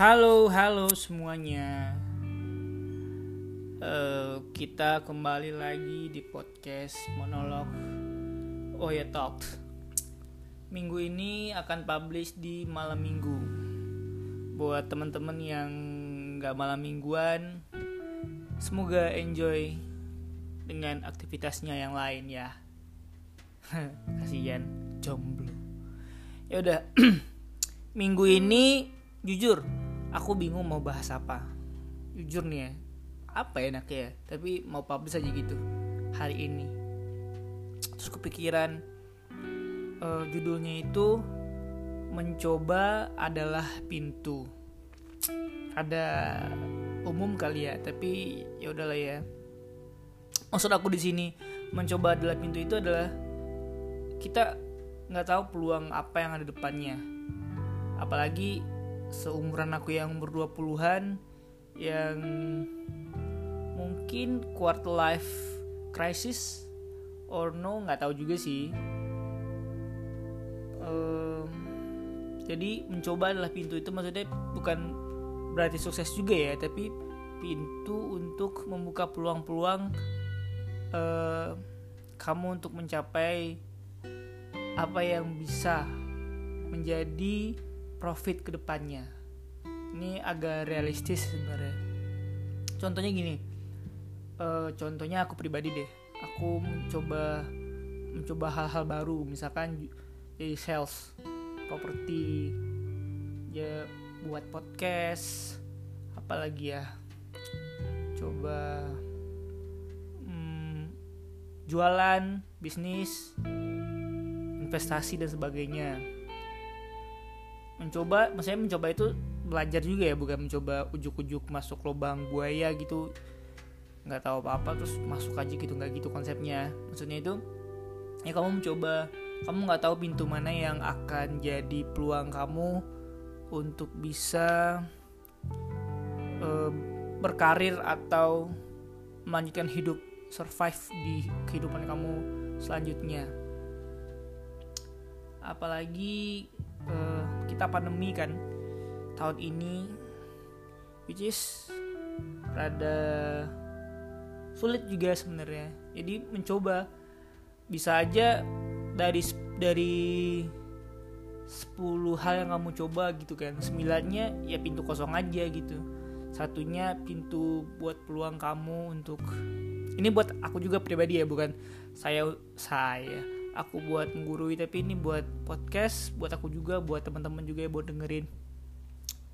Halo, halo semuanya. Eh, kita kembali lagi di podcast monolog Oh ya Talk. Minggu ini akan publish di malam minggu. Buat teman-teman yang nggak malam mingguan, semoga enjoy dengan aktivitasnya yang lain ya. Kasihan jomblo. Ya udah, minggu ini jujur aku bingung mau bahas apa. Jujur nih ya apa ya enaknya? Ya tapi mau publish aja gitu hari ini. Terus kepikiran uh, judulnya itu mencoba adalah pintu. Ada umum kali ya tapi ya udahlah ya. Maksud aku di sini mencoba adalah pintu itu adalah kita nggak tahu peluang apa yang ada depannya. Apalagi seumuran aku yang berdua puluhan yang mungkin quarter life crisis or no nggak tahu juga sih. Um, jadi mencoba adalah pintu itu maksudnya bukan berarti sukses juga ya tapi pintu untuk membuka peluang-peluang uh, kamu untuk mencapai apa yang bisa menjadi profit ke depannya ini agak realistis sebenarnya. Contohnya gini uh, contohnya aku pribadi deh. Aku mencoba mencoba hal-hal baru misalkan jadi sales properti ya buat podcast apalagi ya. Coba hmm, jualan bisnis investasi dan sebagainya mencoba maksudnya mencoba itu belajar juga ya bukan mencoba ujuk-ujuk masuk lubang buaya gitu. Nggak tahu apa-apa terus masuk aja gitu nggak gitu konsepnya. Maksudnya itu ya kamu mencoba kamu nggak tahu pintu mana yang akan jadi peluang kamu untuk bisa uh, berkarir atau melanjutkan hidup survive di kehidupan kamu selanjutnya. Apalagi uh, kita pandemi kan. Tahun ini which is rada sulit juga sebenarnya. Jadi mencoba bisa aja dari dari 10 hal yang kamu coba gitu kan. Sembilannya ya pintu kosong aja gitu. Satunya pintu buat peluang kamu untuk ini buat aku juga pribadi ya bukan saya saya aku buat menggurui tapi ini buat podcast buat aku juga buat teman-teman juga ya buat dengerin.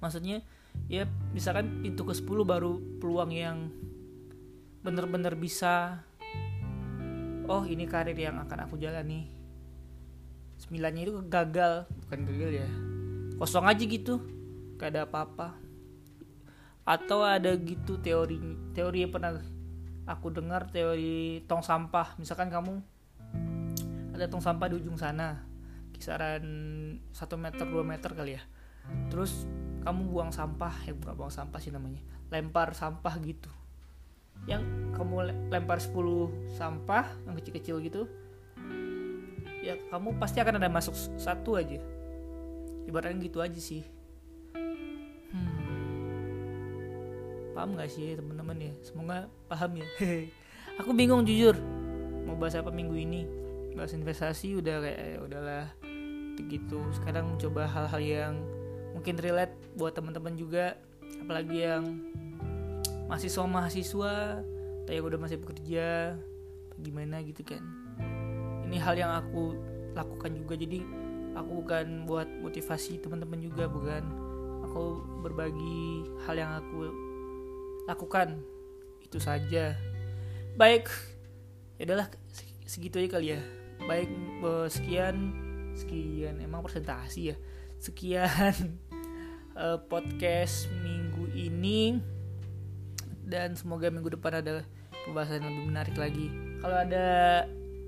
Maksudnya ya misalkan pintu ke 10 baru peluang yang bener-bener bisa oh ini karir yang akan aku jalani. Sembilannya itu gagal bukan gagal ya kosong aja gitu gak ada apa-apa. Atau ada gitu teori teori yang pernah aku dengar teori tong sampah. Misalkan kamu ada tong sampah di ujung sana. Kisaran 1 meter 2 meter kali ya. Terus kamu buang sampah ya bukan buang sampah sih namanya. Lempar sampah gitu. Yang kamu lempar 10 sampah yang kecil-kecil gitu ya kamu pasti akan ada masuk satu aja. Ibaratnya gitu aja sih. Hmm. paham gak sih teman-teman ya? Semoga paham ya. Aku bingung jujur. Mau bahas apa minggu ini bahas investasi udah kayak ya udahlah. Begitu sekarang coba hal-hal yang mungkin relate buat teman-teman juga. Apalagi yang mahasiswa mahasiswa atau yang udah masih bekerja gimana gitu kan. Ini hal yang aku lakukan juga. Jadi aku bukan buat motivasi teman-teman juga bukan. Aku berbagi hal yang aku lakukan. Itu saja. Baik. Ya adalah segitu aja kali ya baik sekian. Sekian emang presentasi ya? Sekian uh, podcast minggu ini. Dan semoga minggu depan ada pembahasan yang lebih menarik lagi. Kalau ada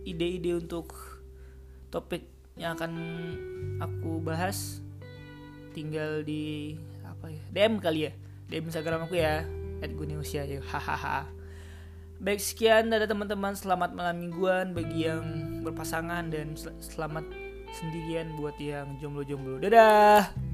ide-ide untuk topik yang akan aku bahas tinggal di apa ya DM kali ya? DM Instagram aku ya @guniusia ya hahaha Baik sekian dari teman-teman selamat malam mingguan bagi yang berpasangan dan selamat sendirian buat yang jomblo-jomblo. Dadah.